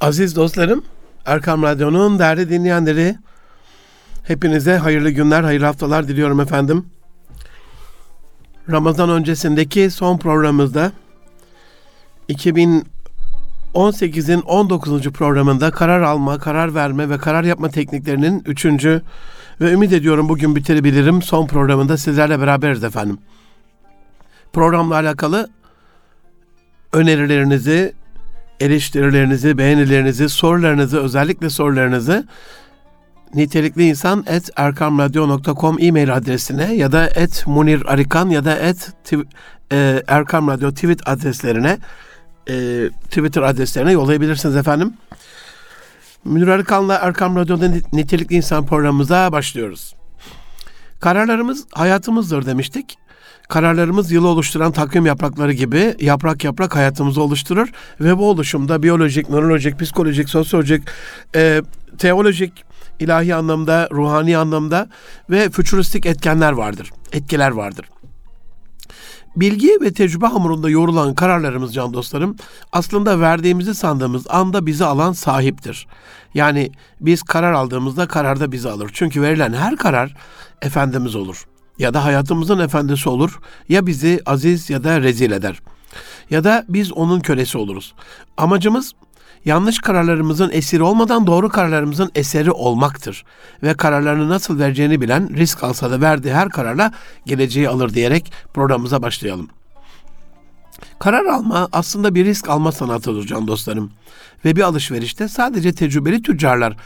Aziz dostlarım, Erkam Radyo'nun değerli dinleyenleri, hepinize hayırlı günler, hayırlı haftalar diliyorum efendim. Ramazan öncesindeki son programımızda 2018'in 19. programında karar alma, karar verme ve karar yapma tekniklerinin 3. ve ümit ediyorum bugün bitirebilirim son programında sizlerle beraberiz efendim. Programla alakalı önerilerinizi, eleştirilerinizi, beğenilerinizi, sorularınızı, özellikle sorularınızı nitelikli insan et erkamradyo.com e-mail adresine ya da et Munir Arikan ya da et e, Erkam Radyo tweet adreslerine e, Twitter adreslerine yollayabilirsiniz efendim. Münir Arıkan'la Erkam Radyo'da Nitelikli İnsan programımıza başlıyoruz. Kararlarımız hayatımızdır demiştik. Kararlarımız yılı oluşturan takvim yaprakları gibi yaprak yaprak hayatımızı oluşturur ve bu oluşumda biyolojik, nörolojik, psikolojik, sosyolojik, e, teolojik, ilahi anlamda, ruhani anlamda ve fütüristik etkenler vardır, etkiler vardır. Bilgi ve tecrübe hamurunda yoğrulan kararlarımız can dostlarım aslında verdiğimizi sandığımız anda bizi alan sahiptir. Yani biz karar aldığımızda karar da bizi alır. Çünkü verilen her karar Efendimiz olur ya da hayatımızın efendisi olur ya bizi aziz ya da rezil eder. Ya da biz onun kölesi oluruz. Amacımız yanlış kararlarımızın esiri olmadan doğru kararlarımızın eseri olmaktır. Ve kararlarını nasıl vereceğini bilen risk alsa da verdiği her kararla geleceği alır diyerek programımıza başlayalım. Karar alma aslında bir risk alma sanatıdır can dostlarım. Ve bir alışverişte sadece tecrübeli tüccarlar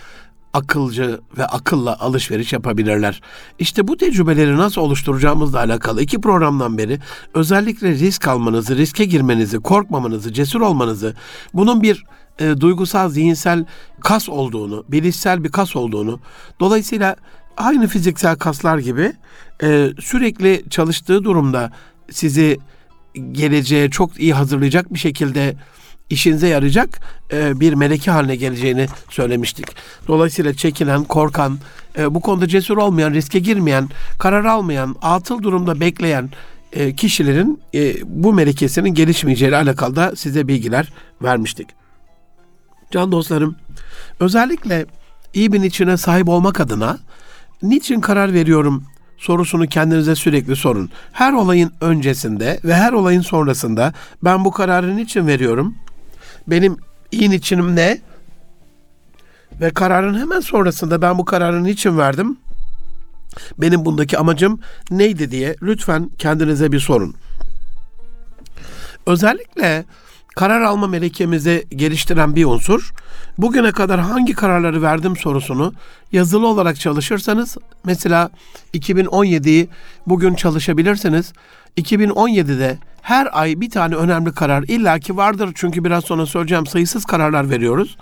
akılcı ve akılla alışveriş yapabilirler. İşte bu tecrübeleri nasıl oluşturacağımızla alakalı iki programdan beri özellikle risk almanızı, riske girmenizi, korkmamanızı, cesur olmanızı, bunun bir e, duygusal, zihinsel kas olduğunu, bilişsel bir kas olduğunu, dolayısıyla aynı fiziksel kaslar gibi e, sürekli çalıştığı durumda sizi geleceğe çok iyi hazırlayacak bir şekilde işinize yarayacak e, bir meleki haline geleceğini söylemiştik. Dolayısıyla çekinen, korkan, e, bu konuda cesur olmayan, riske girmeyen, karar almayan, atıl durumda bekleyen e, kişilerin bu melekesinin gelişmeyeceğiyle alakalı da size bilgiler vermiştik. Can dostlarım, özellikle iyi bir içine sahip olmak adına niçin karar veriyorum sorusunu kendinize sürekli sorun. Her olayın öncesinde ve her olayın sonrasında ben bu kararı niçin veriyorum? Benim iyi niçinim ne? Ve kararın hemen sonrasında ben bu kararı niçin verdim? Benim bundaki amacım neydi diye lütfen kendinize bir sorun. Özellikle karar alma melekemizi geliştiren bir unsur, bugüne kadar hangi kararları verdim sorusunu yazılı olarak çalışırsanız, mesela 2017'yi bugün çalışabilirsiniz. 2017'de her ay bir tane önemli karar illaki vardır. Çünkü biraz sonra söyleyeceğim sayısız kararlar veriyoruz.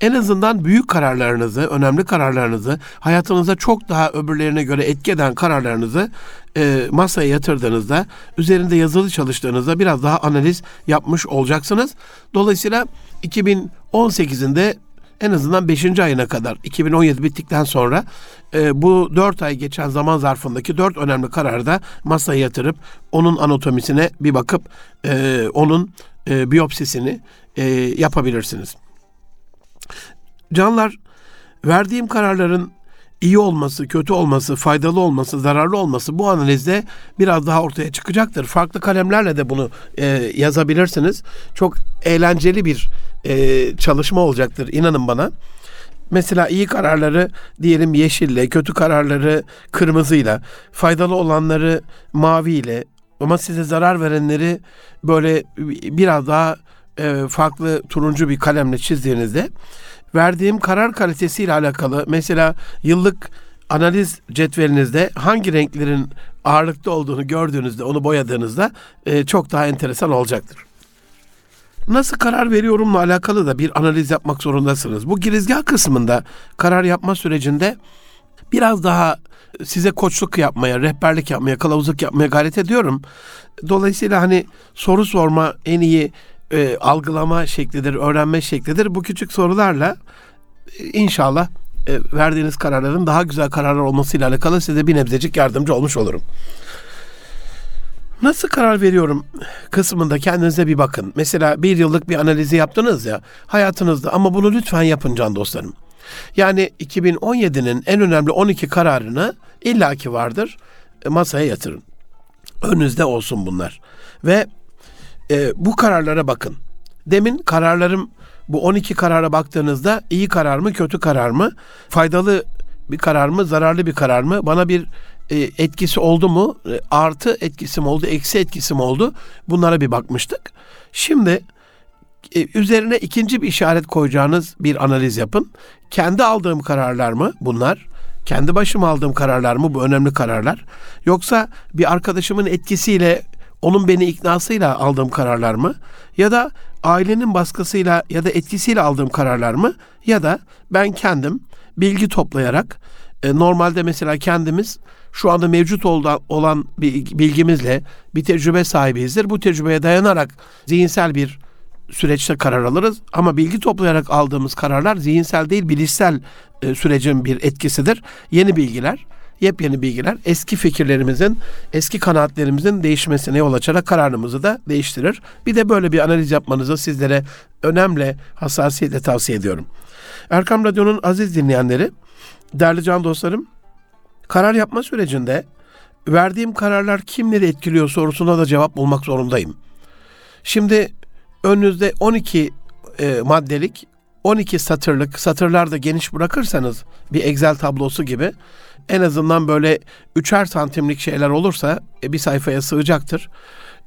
En azından büyük kararlarınızı, önemli kararlarınızı, hayatınıza çok daha öbürlerine göre etki eden kararlarınızı e, masaya yatırdığınızda, üzerinde yazılı çalıştığınızda biraz daha analiz yapmış olacaksınız. Dolayısıyla 2018'inde en azından 5. ayına kadar 2017 bittikten sonra e, bu 4 ay geçen zaman zarfındaki 4 önemli kararı da masaya yatırıp onun anatomisine bir bakıp e, onun e, biyopsisini e, yapabilirsiniz. Canlar verdiğim kararların iyi olması, kötü olması, faydalı olması, zararlı olması bu analizde biraz daha ortaya çıkacaktır. Farklı kalemlerle de bunu e, yazabilirsiniz. Çok eğlenceli bir e, çalışma olacaktır inanın bana. Mesela iyi kararları diyelim yeşille, kötü kararları kırmızıyla, faydalı olanları maviyle ama size zarar verenleri böyle biraz daha e, farklı turuncu bir kalemle çizdiğinizde verdiğim karar kalitesiyle alakalı mesela yıllık analiz cetvelinizde hangi renklerin ağırlıkta olduğunu gördüğünüzde onu boyadığınızda e, çok daha enteresan olacaktır. Nasıl karar veriyorumla alakalı da bir analiz yapmak zorundasınız. Bu girizgah kısmında karar yapma sürecinde biraz daha size koçluk yapmaya, rehberlik yapmaya, kılavuzluk yapmaya gayret ediyorum. Dolayısıyla hani soru sorma en iyi e, algılama şeklidir, öğrenme şeklidir. Bu küçük sorularla e, inşallah e, verdiğiniz kararların daha güzel kararlar olmasıyla alakalı size bir nebzecik yardımcı olmuş olurum. Nasıl karar veriyorum kısmında kendinize bir bakın. Mesela bir yıllık bir analizi yaptınız ya hayatınızda ama bunu lütfen yapın can dostlarım. Yani 2017'nin en önemli 12 kararını illaki vardır e, masaya yatırın. Önünüzde olsun bunlar. Ve e, bu kararlara bakın. Demin kararlarım bu 12 karara baktığınızda iyi karar mı kötü karar mı? Faydalı bir karar mı zararlı bir karar mı? Bana bir e, etkisi oldu mu? E, artı etkisi mi oldu? Eksi etkisi mi oldu? Bunlara bir bakmıştık. Şimdi e, üzerine ikinci bir işaret koyacağınız bir analiz yapın. Kendi aldığım kararlar mı bunlar? Kendi başıma aldığım kararlar mı bu önemli kararlar? Yoksa bir arkadaşımın etkisiyle onun beni iknasıyla aldığım kararlar mı? Ya da ailenin baskısıyla ya da etkisiyle aldığım kararlar mı? Ya da ben kendim bilgi toplayarak e, normalde mesela kendimiz şu anda mevcut olan bir bilgimizle bir tecrübe sahibiyizdir. Bu tecrübeye dayanarak zihinsel bir süreçte karar alırız ama bilgi toplayarak aldığımız kararlar zihinsel değil bilişsel e, sürecin bir etkisidir. Yeni bilgiler, yepyeni bilgiler eski fikirlerimizin, eski kanaatlerimizin değişmesine yol açarak kararımızı da değiştirir. Bir de böyle bir analiz yapmanızı sizlere önemli hassasiyetle tavsiye ediyorum. Erkam Radyo'nun aziz dinleyenleri, değerli can dostlarım, karar yapma sürecinde verdiğim kararlar kimleri etkiliyor sorusuna da cevap bulmak zorundayım. Şimdi önünüzde 12 e, maddelik 12 satırlık satırlar da geniş bırakırsanız bir Excel tablosu gibi en azından böyle üçer santimlik şeyler olursa e, bir sayfaya sığacaktır.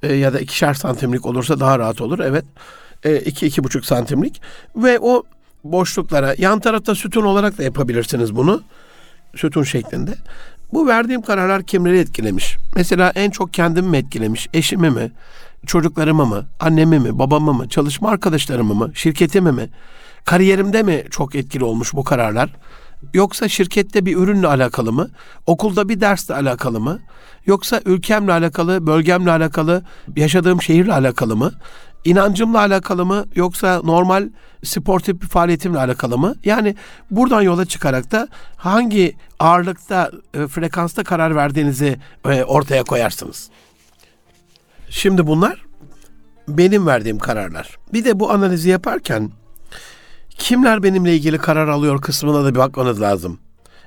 E, ya da ikişer santimlik olursa daha rahat olur. Evet. E, iki, iki buçuk santimlik. Ve o boşluklara yan tarafta sütun olarak da yapabilirsiniz bunu. Sütun şeklinde. Bu verdiğim kararlar kimleri etkilemiş? Mesela en çok kendimi mi etkilemiş? Eşimi mi? Çocuklarımı mı? Annemi mi? Babamı mı? Çalışma arkadaşlarımı mı? Şirketimi mi? Kariyerimde mi çok etkili olmuş bu kararlar? Yoksa şirkette bir ürünle alakalı mı? Okulda bir dersle alakalı mı? Yoksa ülkemle alakalı, bölgemle alakalı, yaşadığım şehirle alakalı mı? İnancımla alakalı mı? Yoksa normal sportif bir faaliyetimle alakalı mı? Yani buradan yola çıkarak da hangi ağırlıkta, e, frekansta karar verdiğinizi e, ortaya koyarsınız. Şimdi bunlar benim verdiğim kararlar. Bir de bu analizi yaparken kimler benimle ilgili karar alıyor kısmına da bir bakmanız lazım.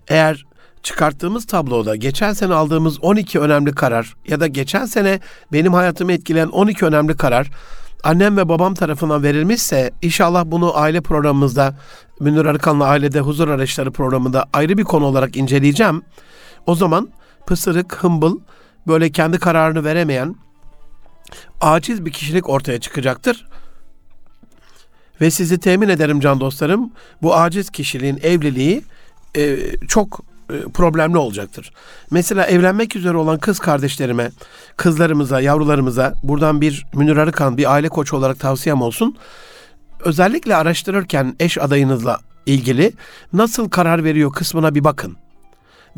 Eğer çıkarttığımız tabloda geçen sene aldığımız 12 önemli karar ya da geçen sene benim hayatımı etkileyen 12 önemli karar annem ve babam tarafından verilmişse inşallah bunu aile programımızda Münir Arıkan'la Ailede Huzur Araçları programında ayrı bir konu olarak inceleyeceğim. O zaman pısırık, hımbıl, böyle kendi kararını veremeyen, aciz bir kişilik ortaya çıkacaktır. Ve sizi temin ederim can dostlarım, bu aciz kişiliğin evliliği e, çok e, problemli olacaktır. Mesela evlenmek üzere olan kız kardeşlerime, kızlarımıza, yavrularımıza buradan bir Münir Arıkan, bir aile koçu olarak tavsiyem olsun. Özellikle araştırırken eş adayınızla ilgili nasıl karar veriyor kısmına bir bakın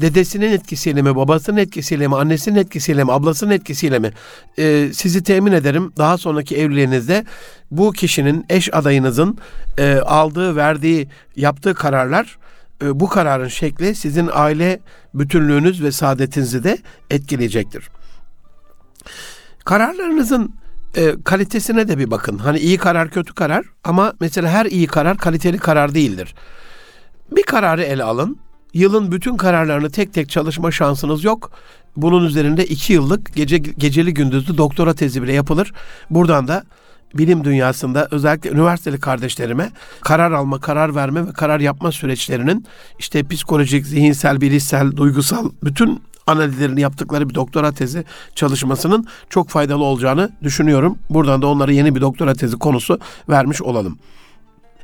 dedesinin etkisiyle mi, babasının etkisiyle mi, annesinin etkisiyle mi, ablasının etkisiyle mi? Ee, sizi temin ederim daha sonraki evliliğinizde bu kişinin, eş adayınızın e, aldığı, verdiği, yaptığı kararlar e, bu kararın şekli sizin aile bütünlüğünüz ve saadetinizi de etkileyecektir. Kararlarınızın e, kalitesine de bir bakın. Hani iyi karar, kötü karar ama mesela her iyi karar kaliteli karar değildir. Bir kararı ele alın Yılın bütün kararlarını tek tek çalışma şansınız yok. Bunun üzerinde iki yıllık gece geceli gündüzlü doktora tezi bile yapılır. Buradan da bilim dünyasında özellikle üniversiteli kardeşlerime karar alma, karar verme ve karar yapma süreçlerinin işte psikolojik, zihinsel, bilişsel, duygusal bütün analizlerini yaptıkları bir doktora tezi çalışmasının çok faydalı olacağını düşünüyorum. Buradan da onlara yeni bir doktora tezi konusu vermiş olalım.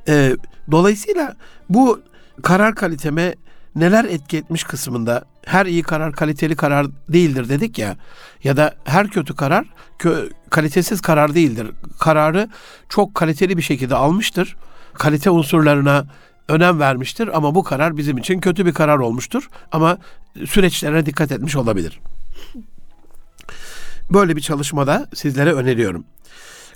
Ee, dolayısıyla bu karar kaliteme neler etki etmiş kısmında her iyi karar kaliteli karar değildir dedik ya ya da her kötü karar kö, kalitesiz karar değildir. Kararı çok kaliteli bir şekilde almıştır. Kalite unsurlarına önem vermiştir ama bu karar bizim için kötü bir karar olmuştur ama süreçlerine dikkat etmiş olabilir. Böyle bir çalışmada sizlere öneriyorum.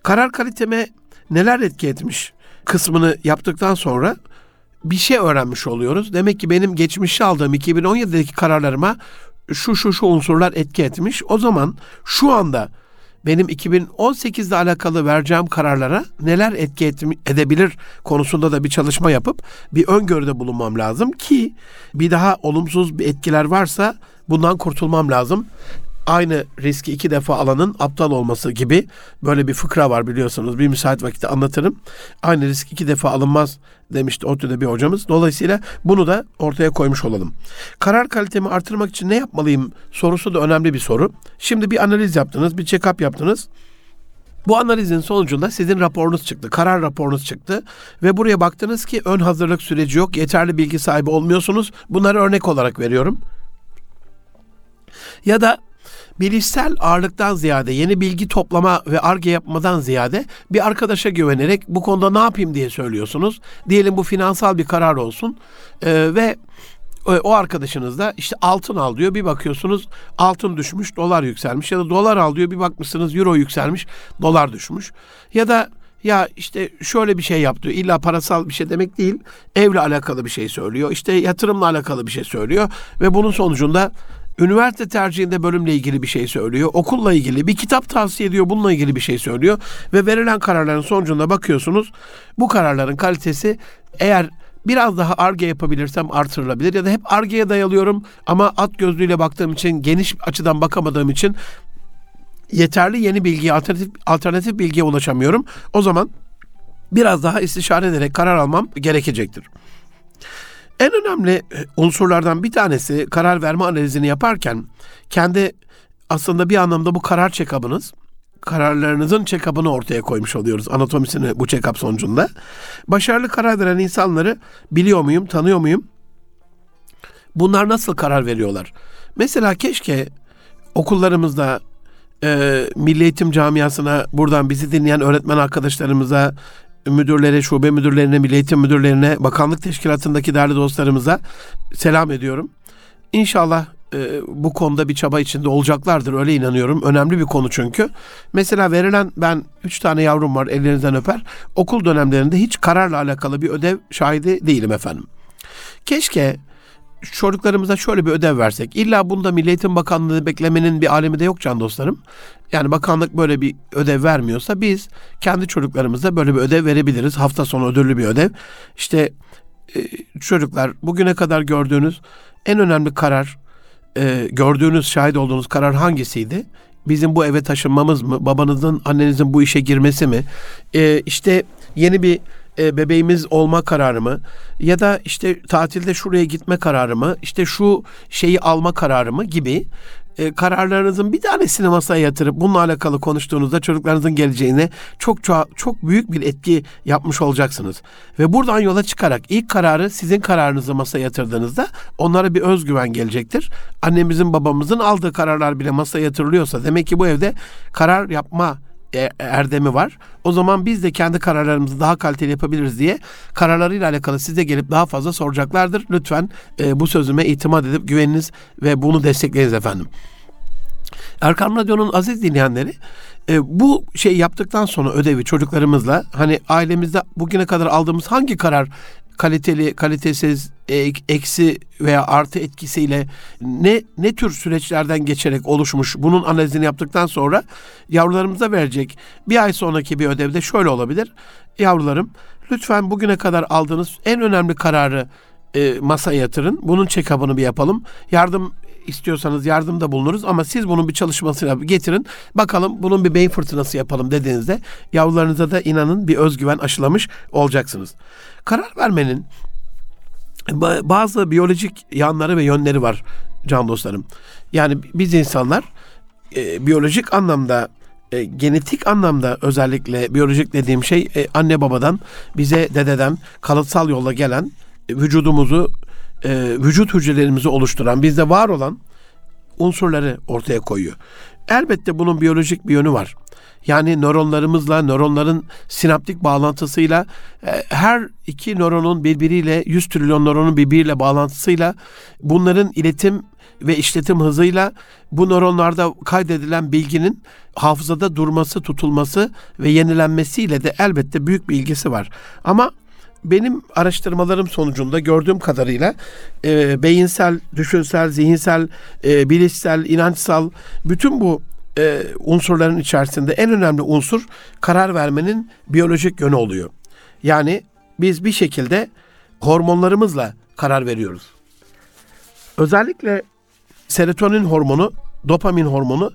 Karar kaliteme neler etki etmiş kısmını yaptıktan sonra bir şey öğrenmiş oluyoruz. Demek ki benim geçmişte aldığım 2017'deki kararlarıma şu şu şu unsurlar etki etmiş. O zaman şu anda benim 2018'de alakalı vereceğim kararlara neler etki edebilir konusunda da bir çalışma yapıp bir öngörüde bulunmam lazım ki bir daha olumsuz bir etkiler varsa bundan kurtulmam lazım aynı riski iki defa alanın aptal olması gibi böyle bir fıkra var biliyorsunuz. Bir müsait vakitte anlatırım. Aynı risk iki defa alınmaz demişti ODTÜ'de bir hocamız. Dolayısıyla bunu da ortaya koymuş olalım. Karar kalitemi artırmak için ne yapmalıyım sorusu da önemli bir soru. Şimdi bir analiz yaptınız, bir check-up yaptınız. Bu analizin sonucunda sizin raporunuz çıktı, karar raporunuz çıktı ve buraya baktınız ki ön hazırlık süreci yok, yeterli bilgi sahibi olmuyorsunuz. Bunları örnek olarak veriyorum. Ya da bilişsel ağırlıktan ziyade yeni bilgi toplama ve arge yapmadan ziyade bir arkadaşa güvenerek bu konuda ne yapayım diye söylüyorsunuz. Diyelim bu finansal bir karar olsun ee, ve o arkadaşınız da işte altın al diyor bir bakıyorsunuz altın düşmüş dolar yükselmiş ya da dolar al diyor bir bakmışsınız euro yükselmiş dolar düşmüş ya da ya işte şöyle bir şey yaptı. İlla parasal bir şey demek değil. Evle alakalı bir şey söylüyor. İşte yatırımla alakalı bir şey söylüyor ve bunun sonucunda üniversite tercihinde bölümle ilgili bir şey söylüyor. Okulla ilgili bir kitap tavsiye ediyor. Bununla ilgili bir şey söylüyor. Ve verilen kararların sonucunda bakıyorsunuz bu kararların kalitesi eğer biraz daha arge yapabilirsem artırılabilir ya da hep argeye dayalıyorum ama at gözlüğüyle baktığım için geniş açıdan bakamadığım için yeterli yeni bilgiye alternatif alternatif bilgiye ulaşamıyorum. O zaman biraz daha istişare ederek karar almam gerekecektir. En önemli e, unsurlardan bir tanesi karar verme analizini yaparken kendi aslında bir anlamda bu karar check-up'ınız kararlarınızın check-up'ını ortaya koymuş oluyoruz. Anatomisini bu check-up sonucunda. Başarılı karar veren insanları biliyor muyum, tanıyor muyum? Bunlar nasıl karar veriyorlar? Mesela keşke okullarımızda e, Milli Eğitim Camiası'na buradan bizi dinleyen öğretmen arkadaşlarımıza müdürlere, şube müdürlerine, milli müdürlerine, bakanlık teşkilatındaki değerli dostlarımıza selam ediyorum. İnşallah e, bu konuda bir çaba içinde olacaklardır öyle inanıyorum. Önemli bir konu çünkü. Mesela verilen ben üç tane yavrum var ellerinizden öper. Okul dönemlerinde hiç kararla alakalı bir ödev şahidi değilim efendim. Keşke çocuklarımıza şöyle bir ödev versek. İlla bunda Milli Eğitim Bakanlığı beklemenin bir alemi de yok can dostlarım. Yani bakanlık böyle bir ödev vermiyorsa biz kendi çocuklarımıza böyle bir ödev verebiliriz. Hafta sonu ödüllü bir ödev. İşte e, çocuklar bugüne kadar gördüğünüz en önemli karar, e, gördüğünüz, şahit olduğunuz karar hangisiydi? Bizim bu eve taşınmamız mı? Babanızın, annenizin bu işe girmesi mi? E, işte yeni bir e, bebeğimiz olma kararı mı ya da işte tatilde şuraya gitme kararı mı işte şu şeyi alma kararı mı gibi e, kararlarınızın bir tanesini masaya yatırıp bununla alakalı konuştuğunuzda çocuklarınızın geleceğine çok çok büyük bir etki yapmış olacaksınız. Ve buradan yola çıkarak ilk kararı sizin kararınızı masaya yatırdığınızda onlara bir özgüven gelecektir. Annemizin babamızın aldığı kararlar bile masaya yatırılıyorsa demek ki bu evde karar yapma erdemi var. O zaman biz de kendi kararlarımızı daha kaliteli yapabiliriz diye kararlarıyla alakalı size gelip daha fazla soracaklardır. Lütfen e, bu sözüme itimat edip güveniniz ve bunu destekleyiniz efendim. Erkam Radyo'nun aziz dinleyenleri e, bu şey yaptıktan sonra ödevi çocuklarımızla hani ailemizde bugüne kadar aldığımız hangi karar kaliteli, kalitesiz, eksi veya artı etkisiyle ne ne tür süreçlerden geçerek oluşmuş bunun analizini yaptıktan sonra yavrularımıza verecek bir ay sonraki bir ödevde şöyle olabilir. Yavrularım lütfen bugüne kadar aldığınız en önemli kararı e, masaya yatırın. Bunun check-up'ını bir yapalım. Yardım istiyorsanız yardımda bulunuruz ama siz bunun bir çalışmasıyla getirin. Bakalım bunun bir beyin fırtınası yapalım dediğinizde yavrularınıza da inanın bir özgüven aşılamış olacaksınız. Karar vermenin bazı biyolojik yanları ve yönleri var can dostlarım. Yani biz insanlar e, biyolojik anlamda e, genetik anlamda özellikle biyolojik dediğim şey e, anne babadan bize dededen kalıtsal yolla gelen e, vücudumuzu e, vücut hücrelerimizi oluşturan bizde var olan unsurları ortaya koyuyor. Elbette bunun biyolojik bir yönü var. Yani nöronlarımızla, nöronların sinaptik bağlantısıyla e, her iki nöronun birbiriyle 100 trilyon nöronun birbiriyle bağlantısıyla bunların iletim ve işletim hızıyla bu nöronlarda kaydedilen bilginin hafızada durması, tutulması ve yenilenmesiyle de elbette büyük bir ilgisi var. Ama benim araştırmalarım sonucunda gördüğüm kadarıyla e, beyinsel, düşünsel, zihinsel, e, bilişsel, inançsal bütün bu e, unsurların içerisinde en önemli unsur karar vermenin biyolojik yönü oluyor. Yani biz bir şekilde hormonlarımızla karar veriyoruz. Özellikle serotonin hormonu, dopamin hormonu,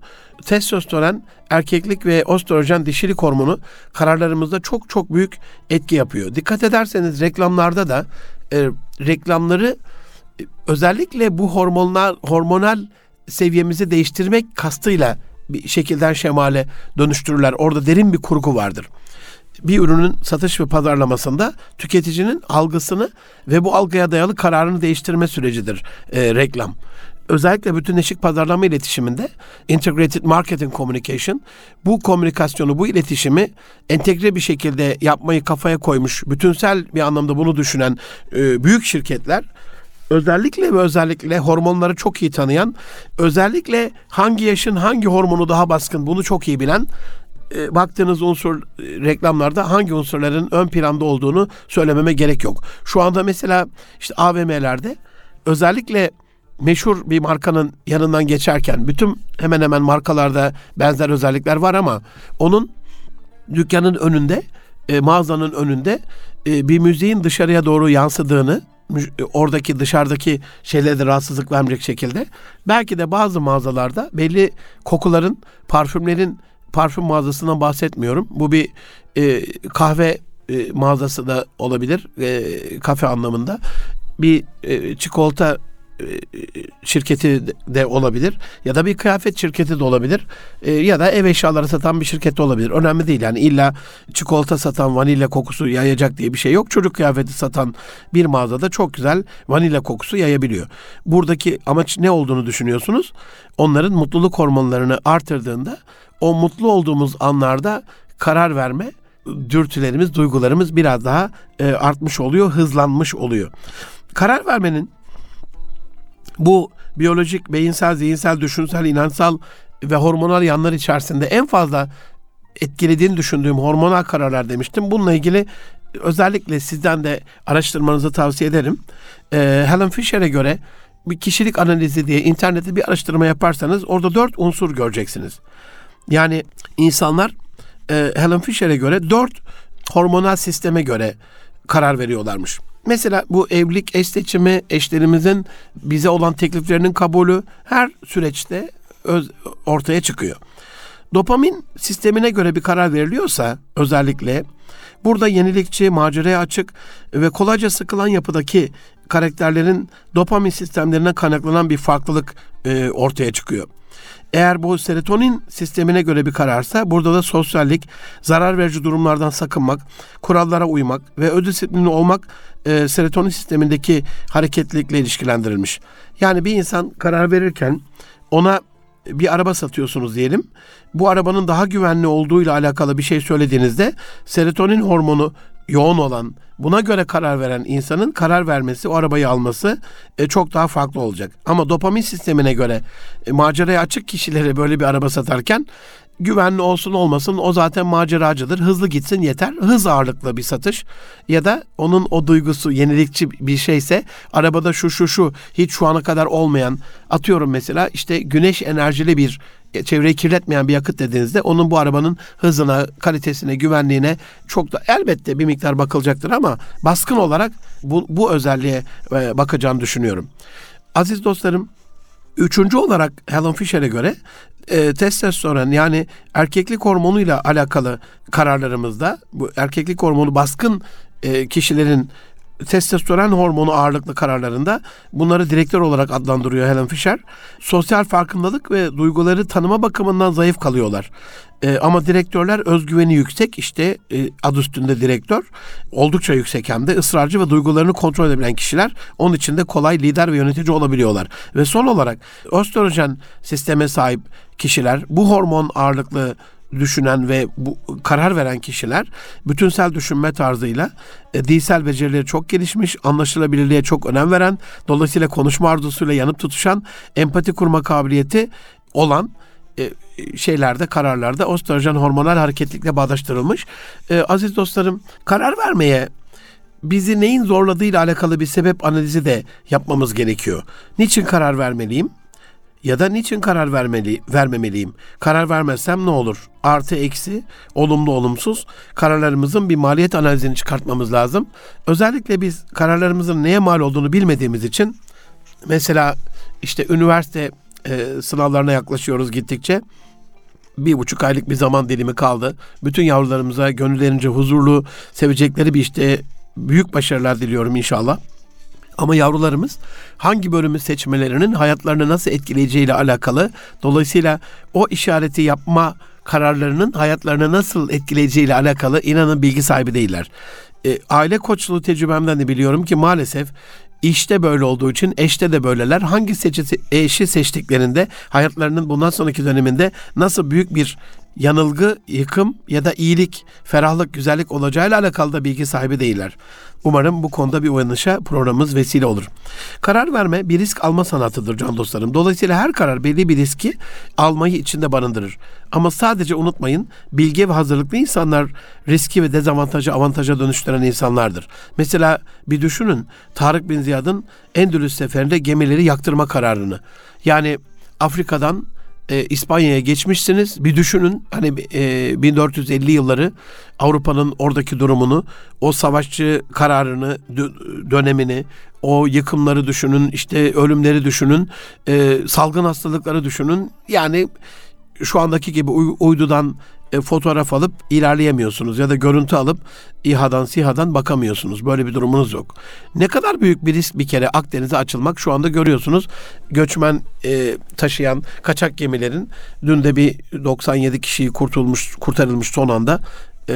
testosteron, erkeklik ve östrojen dişilik hormonu kararlarımızda çok çok büyük etki yapıyor. Dikkat ederseniz reklamlarda da e, reklamları e, özellikle bu hormonlar hormonal seviyemizi değiştirmek kastıyla bir şekilden şemale dönüştürürler. Orada derin bir kurgu vardır bir ürünün satış ve pazarlamasında tüketicinin algısını ve bu algıya dayalı kararını değiştirme sürecidir e, reklam. Özellikle bütünleşik pazarlama iletişiminde Integrated Marketing Communication bu komünikasyonu, bu iletişimi entegre bir şekilde yapmayı kafaya koymuş, bütünsel bir anlamda bunu düşünen e, büyük şirketler özellikle ve özellikle hormonları çok iyi tanıyan, özellikle hangi yaşın hangi hormonu daha baskın bunu çok iyi bilen e, baktığınız unsur e, reklamlarda hangi unsurların ön planda olduğunu söylememe gerek yok. Şu anda mesela işte AVM'lerde özellikle meşhur bir markanın yanından geçerken bütün hemen hemen markalarda benzer özellikler var ama onun dükkanın önünde e, mağazanın önünde e, bir müziğin dışarıya doğru yansıdığını e, oradaki dışarıdaki şeylere de rahatsızlık vermeyecek şekilde belki de bazı mağazalarda belli kokuların parfümlerin parfüm mağazasından bahsetmiyorum. Bu bir e, kahve e, mağazası da olabilir. E, kafe anlamında. Bir e, çikolata şirketi de olabilir ya da bir kıyafet şirketi de olabilir e, ya da ev eşyaları satan bir şirket de olabilir. Önemli değil yani illa çikolata satan vanilya kokusu yayacak diye bir şey yok. Çocuk kıyafeti satan bir mağazada çok güzel vanilya kokusu yayabiliyor. Buradaki amaç ne olduğunu düşünüyorsunuz? Onların mutluluk hormonlarını artırdığında o mutlu olduğumuz anlarda karar verme dürtülerimiz, duygularımız biraz daha e, artmış oluyor, hızlanmış oluyor. Karar vermenin bu biyolojik, beyinsel, zihinsel, düşünsel, inançsal ve hormonal yanlar içerisinde en fazla etkilediğini düşündüğüm hormonal kararlar demiştim. Bununla ilgili özellikle sizden de araştırmanızı tavsiye ederim. Ee, Helen Fisher'e göre bir kişilik analizi diye internette bir araştırma yaparsanız orada dört unsur göreceksiniz. Yani insanlar e, Helen Fisher'e göre dört hormonal sisteme göre karar veriyorlarmış. Mesela bu evlilik eş seçimi, eşlerimizin bize olan tekliflerinin kabulü her süreçte öz, ortaya çıkıyor. Dopamin sistemine göre bir karar veriliyorsa özellikle burada yenilikçi, maceraya açık ve kolayca sıkılan yapıdaki karakterlerin dopamin sistemlerine kaynaklanan bir farklılık e, ortaya çıkıyor. Eğer bu serotonin sistemine göre bir kararsa burada da sosyallik, zarar verici durumlardan sakınmak, kurallara uymak ve ödisiplinli olmak e, serotonin sistemindeki hareketlilikle ilişkilendirilmiş. Yani bir insan karar verirken ona bir araba satıyorsunuz diyelim. Bu arabanın daha güvenli olduğuyla alakalı bir şey söylediğinizde serotonin hormonu yoğun olan, buna göre karar veren insanın karar vermesi, o arabayı alması e, çok daha farklı olacak. Ama dopamin sistemine göre e, maceraya açık kişilere böyle bir araba satarken güvenli olsun olmasın o zaten maceracıdır. Hızlı gitsin yeter. Hız ağırlıklı bir satış ya da onun o duygusu yenilikçi bir şeyse arabada şu şu şu hiç şu ana kadar olmayan atıyorum mesela işte güneş enerjili bir e, çevreyi kirletmeyen bir yakıt dediğinizde onun bu arabanın hızına, kalitesine, güvenliğine çok da elbette bir miktar bakılacaktır ama baskın olarak bu, bu özelliğe e, bakacağını düşünüyorum. Aziz dostlarım, Üçüncü olarak Helen Fisher'e göre e, testosteron yani erkeklik hormonuyla alakalı kararlarımızda bu erkeklik hormonu baskın e, kişilerin testosteron hormonu ağırlıklı kararlarında bunları direktör olarak adlandırıyor Helen Fisher. Sosyal farkındalık ve duyguları tanıma bakımından zayıf kalıyorlar. E, ama direktörler özgüveni yüksek işte e, ad üstünde direktör oldukça yüksek hem de ısrarcı ve duygularını kontrol edebilen kişiler onun için de kolay lider ve yönetici olabiliyorlar. Ve son olarak östrojen sisteme sahip kişiler bu hormon ağırlıklı düşünen ve bu karar veren kişiler bütünsel düşünme tarzıyla e, dilsel becerileri çok gelişmiş, anlaşılabilirliğe çok önem veren, dolayısıyla konuşma arzusuyla yanıp tutuşan, empati kurma kabiliyeti olan e, şeylerde, kararlarda östrojen hormonal hareketlikle bağdaştırılmış. E, aziz dostlarım, karar vermeye bizi neyin zorladığıyla alakalı bir sebep analizi de yapmamız gerekiyor. Niçin karar vermeliyim? Ya da niçin karar vermeli, vermemeliyim? Karar vermezsem ne olur? Artı eksi, olumlu olumsuz kararlarımızın bir maliyet analizini çıkartmamız lazım. Özellikle biz kararlarımızın neye mal olduğunu bilmediğimiz için mesela işte üniversite e, sınavlarına yaklaşıyoruz gittikçe bir buçuk aylık bir zaman dilimi kaldı. Bütün yavrularımıza gönüllerince huzurlu, sevecekleri bir işte büyük başarılar diliyorum inşallah. Ama yavrularımız hangi bölümü seçmelerinin hayatlarını nasıl etkileyeceğiyle alakalı. Dolayısıyla o işareti yapma kararlarının hayatlarını nasıl etkileyeceğiyle alakalı inanın bilgi sahibi değiller. E, aile koçluğu tecrübemden de biliyorum ki maalesef işte böyle olduğu için eşte de böyleler. Hangi seçi, eşi seçtiklerinde hayatlarının bundan sonraki döneminde nasıl büyük bir yanılgı, yıkım ya da iyilik, ferahlık, güzellik olacağıyla alakalı da bilgi sahibi değiller. Umarım bu konuda bir uyanışa programımız vesile olur. Karar verme bir risk alma sanatıdır can dostlarım. Dolayısıyla her karar belli bir riski almayı içinde barındırır. Ama sadece unutmayın bilgi ve hazırlıklı insanlar riski ve dezavantajı avantaja dönüştüren insanlardır. Mesela bir düşünün Tarık Bin Ziyad'ın Endülüs seferinde gemileri yaktırma kararını. Yani Afrika'dan e, İspanya'ya geçmişsiniz. Bir düşünün hani e, 1450 yılları Avrupa'nın oradaki durumunu, o savaşçı kararını, dönemini, o yıkımları düşünün, işte ölümleri düşünün, e, salgın hastalıkları düşünün. Yani şu andaki gibi uydudan e, fotoğraf alıp ilerleyemiyorsunuz ya da görüntü alıp İHA'dan SİHA'dan bakamıyorsunuz. Böyle bir durumunuz yok. Ne kadar büyük bir risk bir kere Akdeniz'e açılmak şu anda görüyorsunuz. Göçmen e, taşıyan kaçak gemilerin dün de bir 97 kişiyi kurtulmuş kurtarılmış son anda e,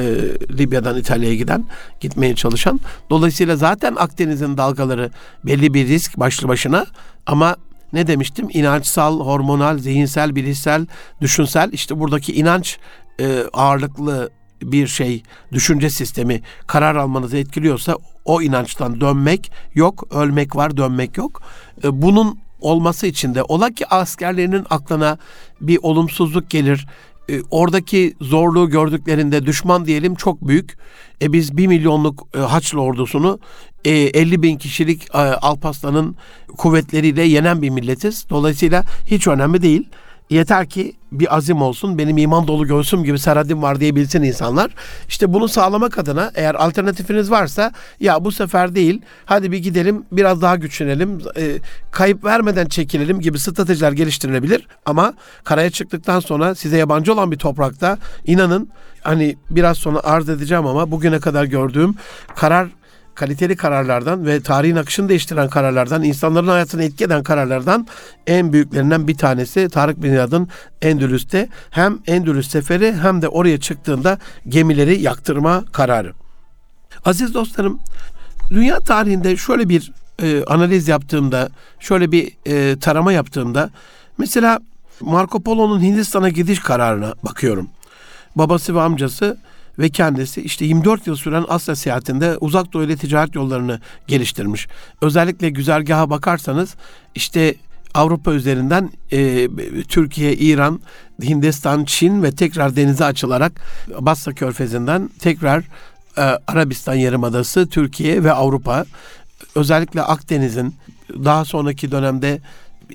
Libya'dan İtalya'ya giden, gitmeye çalışan. Dolayısıyla zaten Akdeniz'in dalgaları belli bir risk başlı başına ama ne demiştim? İnançsal, hormonal, zihinsel, bilişsel, düşünsel işte buradaki inanç e, ağırlıklı bir şey, düşünce sistemi karar almanızı etkiliyorsa o inançtan dönmek yok, ölmek var, dönmek yok. E, bunun olması için de ola ki askerlerinin aklına bir olumsuzluk gelir. E, oradaki zorluğu gördüklerinde düşman diyelim çok büyük. E biz bir milyonluk e, Haçlı ordusunu e, 50 bin kişilik e, Alparslan'ın kuvvetleriyle yenen bir milletiz. Dolayısıyla hiç önemli değil. Yeter ki bir azim olsun, benim iman dolu göğsüm gibi seradim var diyebilsin insanlar. İşte bunu sağlamak adına eğer alternatifiniz varsa ya bu sefer değil, hadi bir gidelim biraz daha güçlenelim, e, kayıp vermeden çekilelim gibi stratejiler geliştirilebilir. Ama karaya çıktıktan sonra size yabancı olan bir toprakta inanın hani biraz sonra arz edeceğim ama bugüne kadar gördüğüm karar kaliteli kararlardan ve tarihin akışını değiştiren kararlardan, insanların hayatını etki eden kararlardan en büyüklerinden bir tanesi Tarık Bin Ziyad'ın Endülüs'te hem Endülüs seferi hem de oraya çıktığında gemileri yaktırma kararı. Aziz dostlarım, dünya tarihinde şöyle bir e, analiz yaptığımda, şöyle bir e, tarama yaptığımda mesela Marco Polo'nun Hindistan'a gidiş kararına bakıyorum. Babası ve amcası ve kendisi işte 24 yıl süren Asya seyahatinde uzak doğu ile ticaret yollarını geliştirmiş. Özellikle güzergaha bakarsanız işte Avrupa üzerinden e, Türkiye, İran, Hindistan, Çin ve tekrar denize açılarak Basra Körfezi'nden tekrar e, Arabistan Yarımadası, Türkiye ve Avrupa özellikle Akdeniz'in daha sonraki dönemde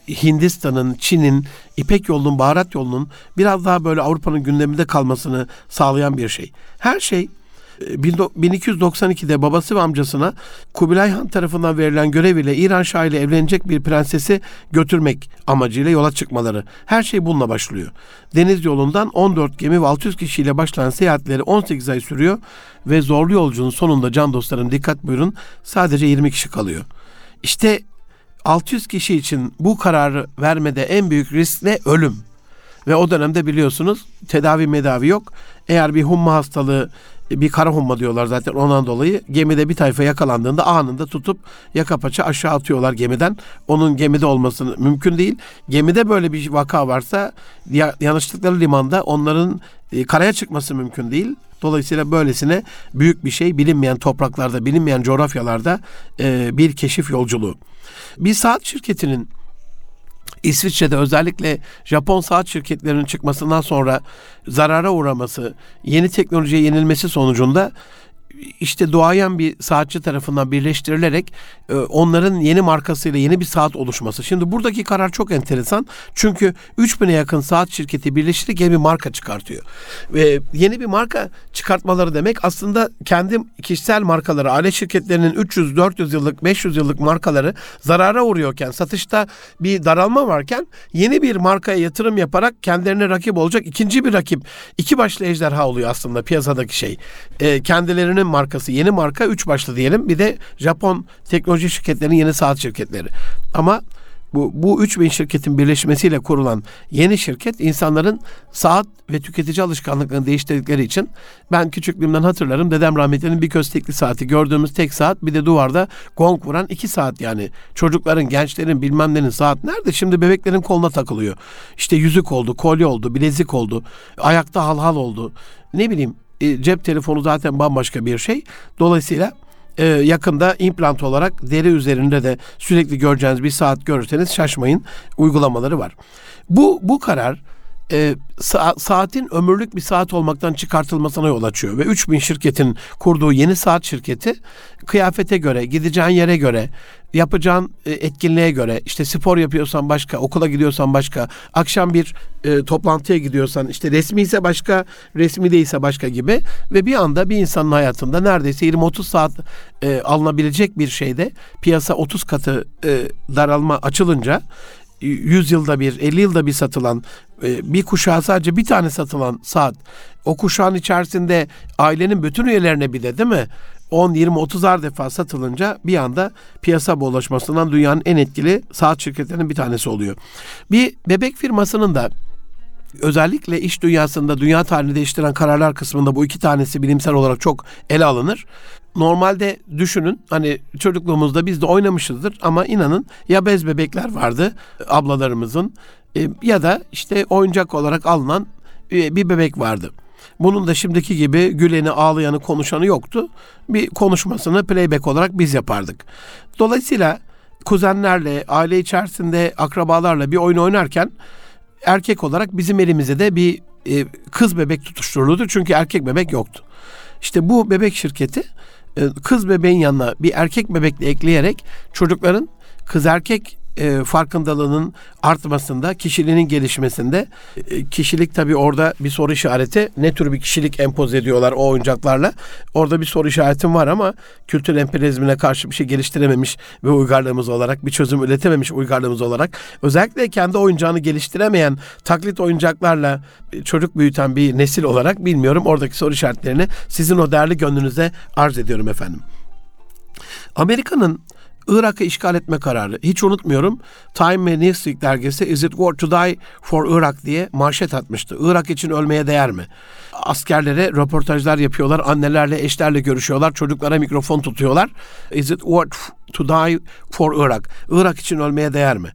Hindistan'ın, Çin'in, İpek yolunun, baharat yolunun biraz daha böyle Avrupa'nın gündeminde kalmasını sağlayan bir şey. Her şey 1292'de e, babası ve amcasına Kubilay Han tarafından verilen görev ile İran Şahı ile evlenecek bir prensesi götürmek amacıyla yola çıkmaları. Her şey bununla başlıyor. Deniz yolundan 14 gemi ve 600 kişiyle başlayan seyahatleri 18 ay sürüyor ve zorlu yolcunun sonunda can dostlarım dikkat buyurun sadece 20 kişi kalıyor. İşte 600 kişi için bu kararı vermede en büyük risk ne? Ölüm. Ve o dönemde biliyorsunuz tedavi medavi yok. Eğer bir humma hastalığı bir kara humma diyorlar zaten ondan dolayı gemide bir tayfa yakalandığında anında tutup yaka paça aşağı atıyorlar gemiden. Onun gemide olması mümkün değil. Gemide böyle bir vaka varsa yanlışlıkları limanda onların e, karaya çıkması mümkün değil. Dolayısıyla böylesine büyük bir şey bilinmeyen topraklarda, bilinmeyen coğrafyalarda e, bir keşif yolculuğu. Bir saat şirketinin İsviçre'de özellikle Japon saat şirketlerinin çıkmasından sonra zarara uğraması, yeni teknolojiye yenilmesi sonucunda işte doğayan bir saatçi tarafından birleştirilerek e, onların yeni markasıyla yeni bir saat oluşması. Şimdi buradaki karar çok enteresan. Çünkü 3000'e yakın saat şirketi birleştirerek yeni bir marka çıkartıyor. Ve yeni bir marka çıkartmaları demek aslında kendi kişisel markaları, aile şirketlerinin 300, 400 yıllık, 500 yıllık markaları zarara uğruyorken, satışta bir daralma varken yeni bir markaya yatırım yaparak kendilerine rakip olacak ikinci bir rakip. iki başlı ejderha oluyor aslında piyasadaki şey. E, kendilerinin markası, yeni marka üç başlı diyelim. Bir de Japon teknoloji şirketlerinin yeni saat şirketleri. Ama bu, bu 3000 şirketin birleşmesiyle kurulan yeni şirket insanların saat ve tüketici alışkanlıklarını değiştirdikleri için ben küçüklüğümden hatırlarım. Dedem rahmetlinin bir köstekli saati. Gördüğümüz tek saat bir de duvarda gong vuran iki saat yani. Çocukların gençlerin bilmem nenin saat nerede? Şimdi bebeklerin koluna takılıyor. İşte yüzük oldu kolye oldu bilezik oldu ayakta halhal oldu. Ne bileyim e, cep telefonu zaten bambaşka bir şey dolayısıyla e, yakında implant olarak deri üzerinde de sürekli göreceğiniz bir saat görürseniz şaşmayın uygulamaları var. Bu bu karar e, sa- saatin ömürlük bir saat olmaktan çıkartılmasına yol açıyor ve 3000 şirketin kurduğu yeni saat şirketi kıyafete göre, gideceğin yere göre, yapacağın e, etkinliğe göre, işte spor yapıyorsan başka, okula gidiyorsan başka, akşam bir e, toplantıya gidiyorsan işte resmi ise başka, resmi değilse başka gibi ve bir anda bir insanın hayatında neredeyse 20-30 saat e, alınabilecek bir şeyde piyasa 30 katı e, daralma açılınca 100 yılda bir, 50 yılda bir satılan e, bir kuşağa sadece bir tane satılan saat. O kuşağın içerisinde ailenin bütün üyelerine bir de değil mi? 10, 20, 30'ar defa satılınca bir anda piyasa boğulaşmasından dünyanın en etkili saat şirketlerinin bir tanesi oluyor. Bir bebek firmasının da özellikle iş dünyasında dünya tarihini değiştiren kararlar kısmında bu iki tanesi bilimsel olarak çok ele alınır. Normalde düşünün hani çocukluğumuzda biz de oynamışızdır ama inanın ya bez bebekler vardı ablalarımızın e, ya da işte oyuncak olarak alınan e, bir bebek vardı. Bunun da şimdiki gibi güleni, ağlayanı, konuşanı yoktu. Bir konuşmasını playback olarak biz yapardık. Dolayısıyla kuzenlerle, aile içerisinde akrabalarla bir oyun oynarken erkek olarak bizim elimize de bir e, kız bebek tutuşturulurdu. Çünkü erkek bebek yoktu. İşte bu bebek şirketi e, kız bebeğin yanına bir erkek bebekle ekleyerek çocukların kız erkek e, farkındalığının artmasında, kişiliğinin gelişmesinde e, kişilik tabii orada bir soru işareti. Ne tür bir kişilik empoze ediyorlar o oyuncaklarla? Orada bir soru işaretim var ama kültür emperyalizmine karşı bir şey geliştirememiş ve uygarlığımız olarak bir çözüm üretememiş uygarlığımız olarak özellikle kendi oyuncağını geliştiremeyen taklit oyuncaklarla e, çocuk büyüten bir nesil olarak bilmiyorum oradaki soru işaretlerini sizin o değerli gönlünüze arz ediyorum efendim. Amerika'nın Irak'ı işgal etme kararı. Hiç unutmuyorum. Time ve Newsweek dergisi Is it worth to die for Iraq diye manşet atmıştı. Irak için ölmeye değer mi? Askerlere röportajlar yapıyorlar. Annelerle, eşlerle görüşüyorlar. Çocuklara mikrofon tutuyorlar. Is it worth to die for Iraq? Irak için ölmeye değer mi?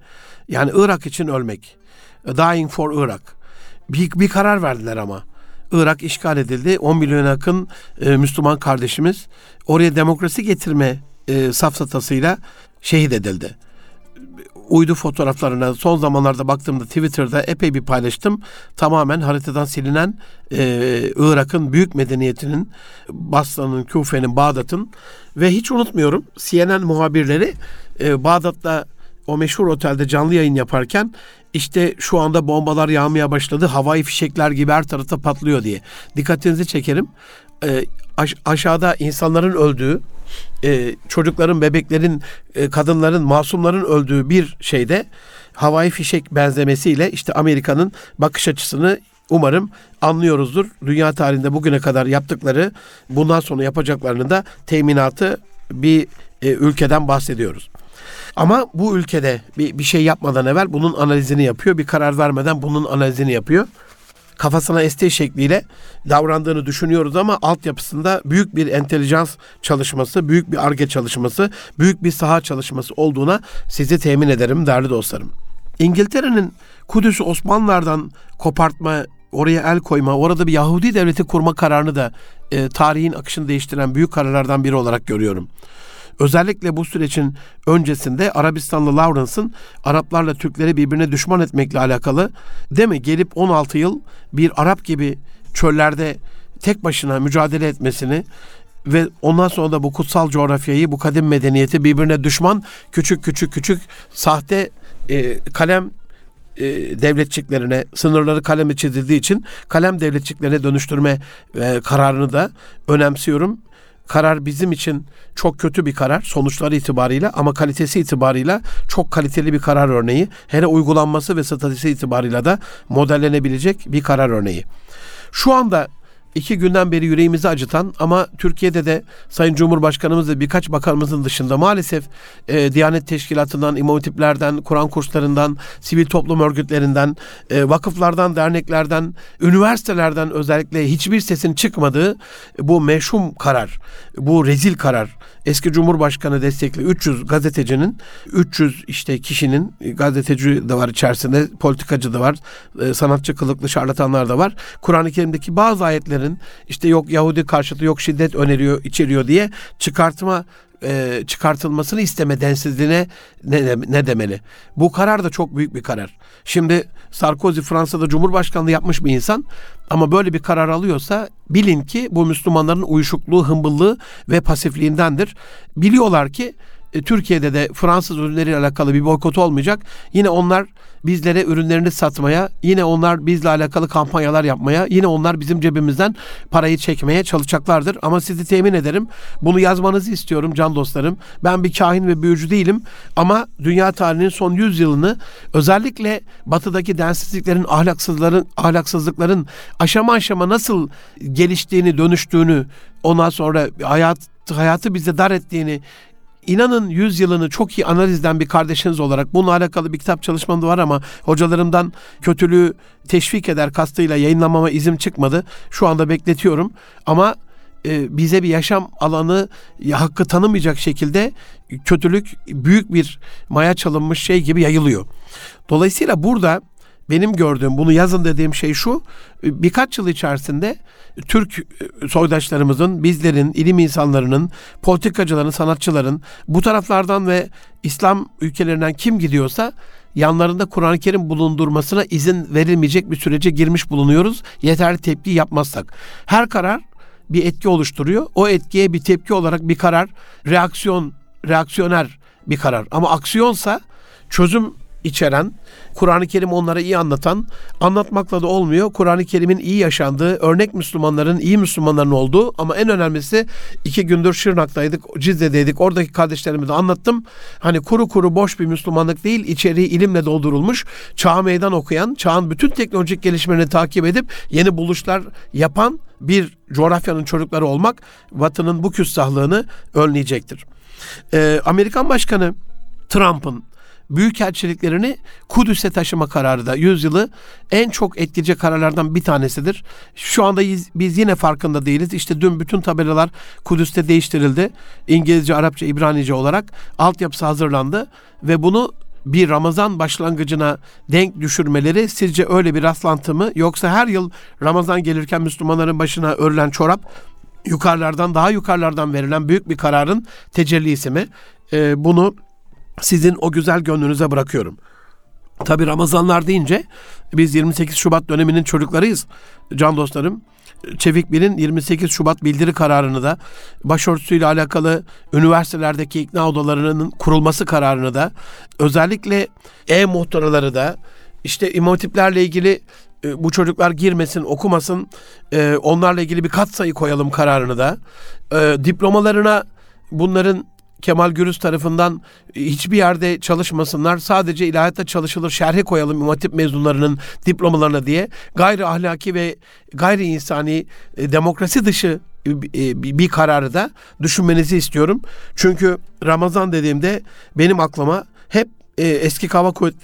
Yani Irak için ölmek. Dying for Iraq. Bir, bir karar verdiler ama. Irak işgal edildi. 10 milyon yakın e, Müslüman kardeşimiz oraya demokrasi getirme e, safsatasıyla şehit edildi. Uydu fotoğraflarına son zamanlarda baktığımda Twitter'da epey bir paylaştım. Tamamen haritadan silinen e, Irak'ın büyük medeniyetinin, Basra'nın, Küfe'nin, Bağdat'ın ve hiç unutmuyorum CNN muhabirleri e, Bağdat'ta o meşhur otelde canlı yayın yaparken işte şu anda bombalar yağmaya başladı. Havai fişekler gibi her tarafta patlıyor diye. Dikkatinizi çekerim. E, aş- aşağıda insanların öldüğü, e, çocukların, bebeklerin, e, kadınların, masumların öldüğü bir şeyde havai fişek benzemesiyle işte Amerika'nın bakış açısını umarım anlıyoruzdur. Dünya tarihinde bugüne kadar yaptıkları, bundan sonra yapacaklarının da teminatı bir e, ülkeden bahsediyoruz. Ama bu ülkede bir, bir şey yapmadan evvel bunun analizini yapıyor. Bir karar vermeden bunun analizini yapıyor kafasına estiği şekliyle davrandığını düşünüyoruz ama altyapısında büyük bir entelijans çalışması, büyük bir arge çalışması, büyük bir saha çalışması olduğuna sizi temin ederim değerli dostlarım. İngiltere'nin Kudüs'ü Osmanlılardan kopartma, oraya el koyma, orada bir Yahudi devleti kurma kararını da e, tarihin akışını değiştiren büyük kararlardan biri olarak görüyorum. Özellikle bu sürecin öncesinde Arabistanlı Lawrence'ın Araplarla Türkleri birbirine düşman etmekle alakalı değil mi? Gelip 16 yıl bir Arap gibi çöllerde tek başına mücadele etmesini ve ondan sonra da bu kutsal coğrafyayı, bu kadim medeniyeti birbirine düşman küçük küçük küçük sahte e, kalem e, devletçiklerine sınırları kalemi çizildiği için kalem devletçiklerine dönüştürme e, kararını da önemsiyorum. Karar bizim için çok kötü bir karar sonuçları itibariyle ama kalitesi itibarıyla çok kaliteli bir karar örneği. Hele uygulanması ve statüsü itibarıyla da modellenebilecek bir karar örneği. Şu anda iki günden beri yüreğimizi acıtan ama Türkiye'de de Sayın Cumhurbaşkanımız ve birkaç bakanımızın dışında maalesef e, Diyanet Teşkilatı'ndan, İmam Hatiplerden, Kur'an kurslarından, sivil toplum örgütlerinden, e, vakıflardan, derneklerden, üniversitelerden özellikle hiçbir sesin çıkmadığı bu meşhum karar, bu rezil karar, eski Cumhurbaşkanı destekli 300 gazetecinin, 300 işte kişinin, gazeteci de var içerisinde, politikacı da var, e, sanatçı kılıklı şarlatanlar da var. Kur'an-ı Kerim'deki bazı ayetlerin işte yok Yahudi karşıtı yok şiddet öneriyor, içeriyor diye çıkartma e, çıkartılmasını isteme densizliğine ne, ne demeli? Bu karar da çok büyük bir karar. Şimdi Sarkozy Fransa'da Cumhurbaşkanlığı yapmış bir insan ama böyle bir karar alıyorsa bilin ki bu Müslümanların uyuşukluğu, hımbıllığı ve pasifliğindendir. Biliyorlar ki e, Türkiye'de de Fransız ürünleriyle alakalı bir boykot olmayacak. Yine onlar bizlere ürünlerini satmaya, yine onlar bizle alakalı kampanyalar yapmaya, yine onlar bizim cebimizden parayı çekmeye çalışacaklardır. Ama sizi temin ederim. Bunu yazmanızı istiyorum can dostlarım. Ben bir kahin ve büyücü değilim ama dünya tarihinin son 100 yılını özellikle batıdaki densizliklerin, ahlaksızların, ahlaksızlıkların aşama aşama nasıl geliştiğini, dönüştüğünü, ondan sonra hayat hayatı bize dar ettiğini İnanın 100 yılını çok iyi analizden bir kardeşiniz olarak bununla alakalı bir kitap çalışmam da var ama hocalarımdan kötülüğü teşvik eder kastıyla yayınlamama izin çıkmadı. Şu anda bekletiyorum ama e, bize bir yaşam alanı hakkı tanımayacak şekilde kötülük büyük bir maya çalınmış şey gibi yayılıyor. Dolayısıyla burada benim gördüğüm bunu yazın dediğim şey şu birkaç yıl içerisinde Türk e, soydaşlarımızın, bizlerin, ilim insanlarının, politikacıların, sanatçıların bu taraflardan ve İslam ülkelerinden kim gidiyorsa yanlarında Kur'an-ı Kerim bulundurmasına izin verilmeyecek bir sürece girmiş bulunuyoruz. Yeterli tepki yapmazsak. Her karar bir etki oluşturuyor. O etkiye bir tepki olarak bir karar, reaksiyon, reaksiyoner bir karar. Ama aksiyonsa çözüm içeren, Kur'an-ı Kerim onlara iyi anlatan, anlatmakla da olmuyor. Kur'an-ı Kerim'in iyi yaşandığı, örnek Müslümanların, iyi Müslümanların olduğu ama en önemlisi iki gündür Şırnak'taydık, Cizre'deydik. Oradaki kardeşlerime de anlattım. Hani kuru kuru boş bir Müslümanlık değil, içeriği ilimle doldurulmuş, çağa meydan okuyan, çağın bütün teknolojik gelişmelerini takip edip yeni buluşlar yapan bir coğrafyanın çocukları olmak Batı'nın bu küstahlığını önleyecektir. Ee, Amerikan Başkanı Trump'ın büyükelçiliklerini Kudüs'e taşıma kararı da yüzyılı en çok etkileyici kararlardan bir tanesidir. Şu anda biz yine farkında değiliz. İşte dün bütün tabelalar Kudüs'te değiştirildi. İngilizce, Arapça, İbranice olarak altyapısı hazırlandı ve bunu bir Ramazan başlangıcına denk düşürmeleri sizce öyle bir rastlantı mı yoksa her yıl Ramazan gelirken Müslümanların başına örülen çorap yukarılardan daha yukarılardan verilen büyük bir kararın tecellisi mi? Ee, bunu sizin o güzel gönlünüze bırakıyorum. Tabi Ramazanlar deyince biz 28 Şubat döneminin çocuklarıyız can dostlarım. Çevik Bil'in 28 Şubat bildiri kararını da başörtüsüyle alakalı üniversitelerdeki ikna odalarının kurulması kararını da özellikle e-muhtaraları da işte imam ilgili e, bu çocuklar girmesin, okumasın, e, onlarla ilgili bir kat sayı koyalım kararını da. E, diplomalarına bunların Kemal Gürüz tarafından e, hiçbir yerde çalışmasınlar. Sadece ilahiyatta çalışılır. Şerhe koyalım İmam Hatip mezunlarının diplomalarına diye. Gayri ahlaki ve gayri insani e, demokrasi dışı e, bir kararı da düşünmenizi istiyorum. Çünkü Ramazan dediğimde benim aklıma hep eski Kava Kuvvet,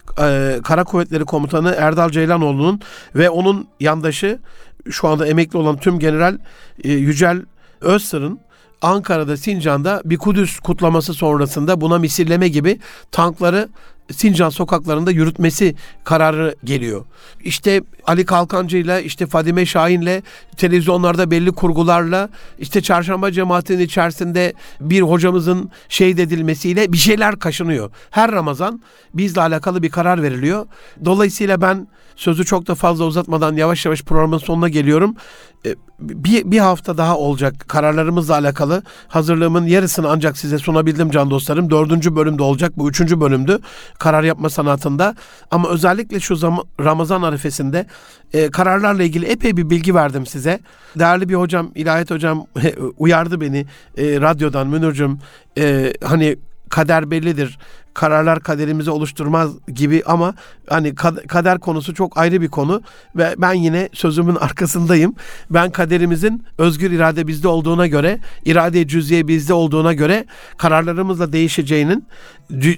Kara Kuvvetleri Komutanı Erdal Ceylanoğlu'nun ve onun yandaşı şu anda emekli olan tüm General Yücel Özsır'ın Ankara'da, Sincan'da bir Kudüs kutlaması sonrasında buna misilleme gibi tankları Sincan sokaklarında yürütmesi kararı geliyor. İşte Ali Kalkancı ile işte Fadime Şahin'le televizyonlarda belli kurgularla işte çarşamba cemaatinin içerisinde bir hocamızın şehit edilmesiyle bir şeyler kaşınıyor. Her Ramazan bizle alakalı bir karar veriliyor. Dolayısıyla ben sözü çok da fazla uzatmadan yavaş yavaş programın sonuna geliyorum. Bir, bir hafta daha olacak kararlarımızla alakalı. Hazırlığımın yarısını ancak size sunabildim can dostlarım. Dördüncü bölümde olacak. Bu üçüncü bölümdü. Karar yapma sanatında. Ama özellikle şu zaman Ramazan arifesinde e, kararlarla ilgili epey bir bilgi verdim size. Değerli bir hocam, ilahiyat hocam uyardı beni e, radyodan Münir'cüm. E, hani kader bellidir. Kararlar kaderimizi oluşturmaz gibi ama hani kader konusu çok ayrı bir konu ve ben yine sözümün arkasındayım. Ben kaderimizin özgür irade bizde olduğuna göre, irade cüz'iye bizde olduğuna göre kararlarımızla değişeceğinin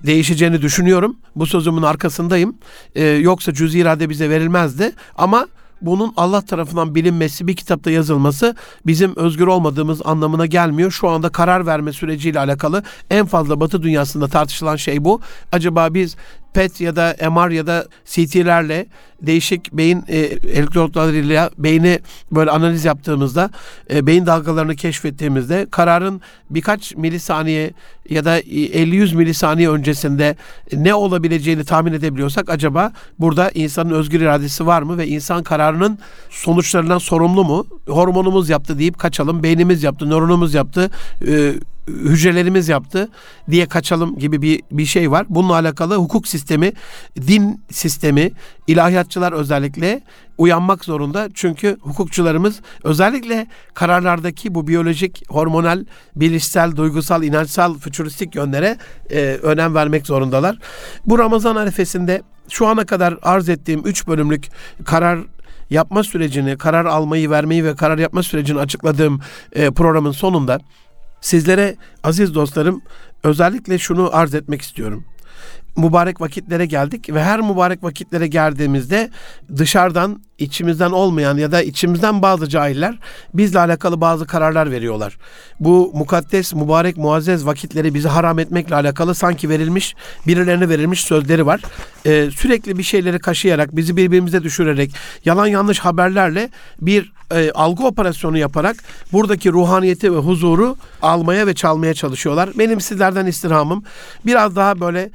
değişeceğini düşünüyorum. Bu sözümün arkasındayım. Ee, yoksa cüz'i irade bize verilmezdi ama bunun Allah tarafından bilinmesi, bir kitapta yazılması bizim özgür olmadığımız anlamına gelmiyor. Şu anda karar verme süreciyle alakalı en fazla Batı dünyasında tartışılan şey bu. Acaba biz PET ya da MR ya da CT'lerle değişik beyin e, elektrotlarıyla beyni böyle analiz yaptığımızda e, beyin dalgalarını keşfettiğimizde kararın birkaç milisaniye ya da 50-100 milisaniye öncesinde ne olabileceğini tahmin edebiliyorsak acaba burada insanın özgür iradesi var mı ve insan kararının sonuçlarından sorumlu mu? Hormonumuz yaptı deyip kaçalım, beynimiz yaptı, nöronumuz yaptı, e, hücrelerimiz yaptı diye kaçalım gibi bir, bir şey var. Bununla alakalı hukuk sistemi, din sistemi, ilahiyatçılar özellikle uyanmak zorunda. Çünkü hukukçularımız özellikle kararlardaki bu biyolojik, hormonal, bilişsel, duygusal, inançsal, fütüristik yönlere e, önem vermek zorundalar. Bu Ramazan arifesinde şu ana kadar arz ettiğim üç bölümlük karar yapma sürecini, karar almayı, vermeyi ve karar yapma sürecini açıkladığım e, programın sonunda Sizlere aziz dostlarım özellikle şunu arz etmek istiyorum. Mübarek vakitlere geldik ve her mübarek vakitlere geldiğimizde dışarıdan içimizden olmayan ya da içimizden bazı cahiller bizle alakalı bazı kararlar veriyorlar. Bu mukaddes, mübarek, muazzez vakitleri bizi haram etmekle alakalı sanki verilmiş, birilerine verilmiş sözleri var. Ee, sürekli bir şeyleri kaşıyarak, bizi birbirimize düşürerek, yalan yanlış haberlerle bir e, algı operasyonu yaparak buradaki ruhaniyeti ve huzuru almaya ve çalmaya çalışıyorlar. Benim sizlerden istirhamım biraz daha böyle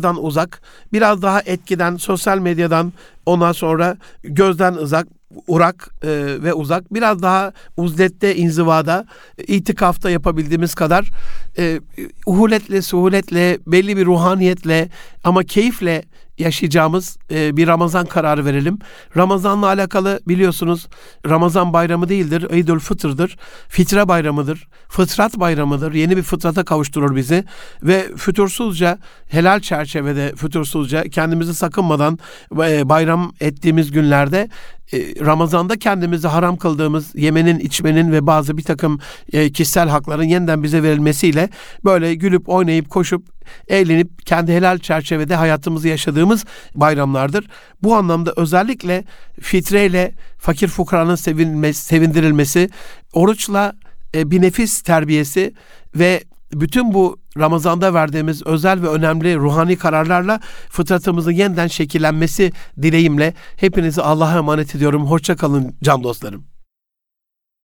medyadan uzak, biraz daha etkiden, sosyal medyadan ondan sonra gözden uzak, urak e, ve uzak biraz daha uzlette, inzivada, itikafta yapabildiğimiz kadar e, uhuletle, suhuletle, belli bir ruhaniyetle ama keyifle yaşayacağımız e, bir Ramazan kararı verelim. Ramazanla alakalı biliyorsunuz Ramazan bayramı değildir, Eydül Fıtır'dır. Fitre bayramıdır, fıtrat bayramıdır. Yeni bir fıtrata kavuşturur bizi ve fütursuzca, helal çerçevede fütursuzca kendimizi sakınmadan e, bayram ettiğimiz günlerde e, Ramazan'da kendimizi haram kıldığımız yemenin, içmenin ve bazı bir takım e, kişisel hakların yeniden bize verilmesiyle böyle gülüp oynayıp koşup eğlenip kendi helal çerçevede hayatımızı yaşadığımız bayramlardır. Bu anlamda özellikle fitreyle fakir fukaranın sevinmesi, sevindirilmesi, oruçla e, bir nefis terbiyesi ve bütün bu Ramazan'da verdiğimiz özel ve önemli ruhani kararlarla fıtratımızın yeniden şekillenmesi dileğimle hepinizi Allah'a emanet ediyorum. Hoşça kalın can dostlarım.